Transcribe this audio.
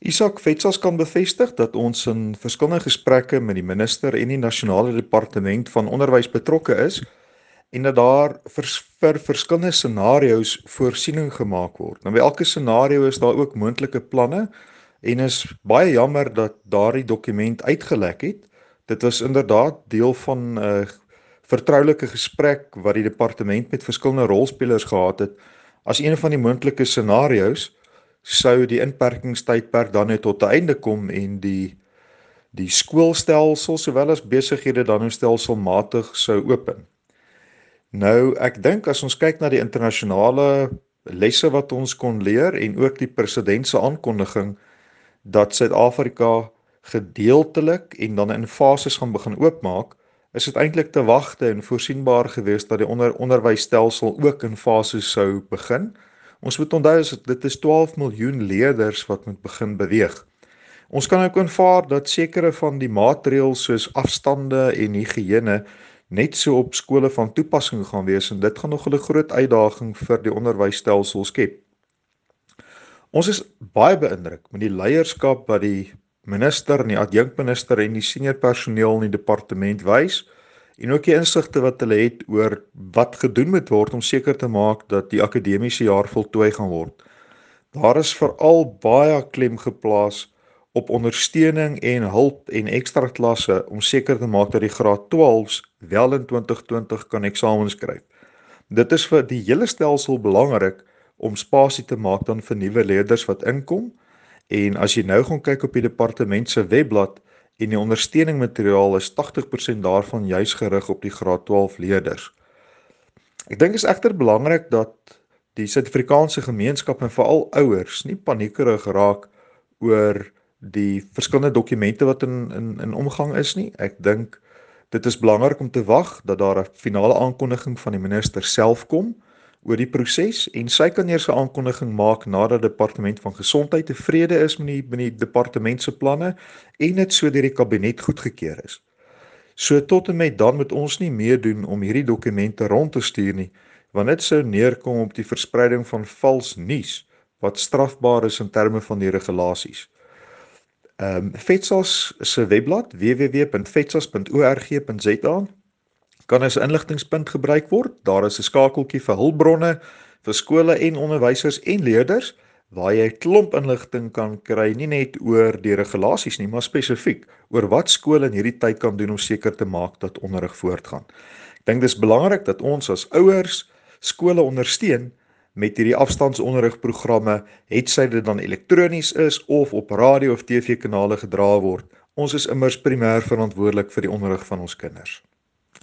Isak Vetsas kan bevestig dat ons in verskillende gesprekke met die minister en die nasionale departement van onderwys betrokke is en dat daar vir, vir verskillende scenario's voorsiening gemaak word. Nou by elke scenario is daar ook moontlike planne en is baie jammer dat daardie dokument uitgelek het. Dit was inderdaad deel van 'n uh, vertroulike gesprek wat die departement met verskillende rolspelers gehad het as een van die moontlike scenario's sou die inperkingstydperk dan net tot 'n einde kom en die die skoolstelsel sowel as besighede dan nou stelselmatig sou open. Nou ek dink as ons kyk na die internasionale lesse wat ons kon leer en ook die president se aankondiging dat Suid-Afrika gedeeltelik en dan in fases gaan begin oopmaak, is dit eintlik te wagte en voorsienbaar geweest dat die onder onderwysstelsel ook in fases sou begin. Ons moet onthou as dit is 12 miljoen leerders wat moet begin beweeg. Ons kan ook aanvaar dat sekere van die maatreëls soos afstande en higiëne net so op skole van toepassing gaan wees en dit gaan nog 'n groot uitdaging vir die onderwysstelsel skep. Ons is baie beïndruk met die leierskap wat die minister en die adjunkminister en die senior personeel in die departement wys en ook die insigte wat hulle het oor wat gedoen moet word om seker te maak dat die akademiese jaar voltooi gaan word. Daar is veral baie klem geplaas op ondersteuning en hulp en ekstra klasse om seker te maak dat die graad 12s wel in 2020 kan eksamens skryf. Dit is vir die hele stelsel belangrik om spasie te maak dan vir nuwe leerders wat inkom en as jy nou gaan kyk op die departement se webblad en die ondersteuning materiaal is 80% daarvan juis gerig op die graad 12 leerders. Ek dink is egter belangrik dat die Suid-Afrikaanse gemeenskap en veral ouers nie paniekerig raak oor die verskillende dokumente wat in in in omgang is nie. Ek dink dit is belangrik om te wag dat daar 'n finale aankondiging van die minister self kom oor die proses en sy kan eers 'n aankondiging maak nadat die departement van gesondheid tevrede is met die met die departement se planne en dit so deur die kabinet goedgekeur is. So tot en met dan moet ons nie meer doen om hierdie dokumente rond te stuur nie, want dit sou neerkom op die verspreiding van vals nuus wat strafbaar is in terme van die regulasies. Ehm um, FETSAS se webblad www.fetsas.org.za kan as inligtingspunt gebruik word. Daar is 'n skakeltjie vir hulpbronne vir skole en onderwysers en leerders waar jy klomp inligting kan kry nie net oor die regulasies nie, maar spesifiek oor wat skole in hierdie tyd kan doen om seker te maak dat onderrig voortgaan. Ek dink dis belangrik dat ons as ouers skole ondersteun met hierdie afstandsonderrigprogramme, het sy dit dan elektronies is of op radio of TV kanale gedra word. Ons is immers primêr verantwoordelik vir die onderrig van ons kinders.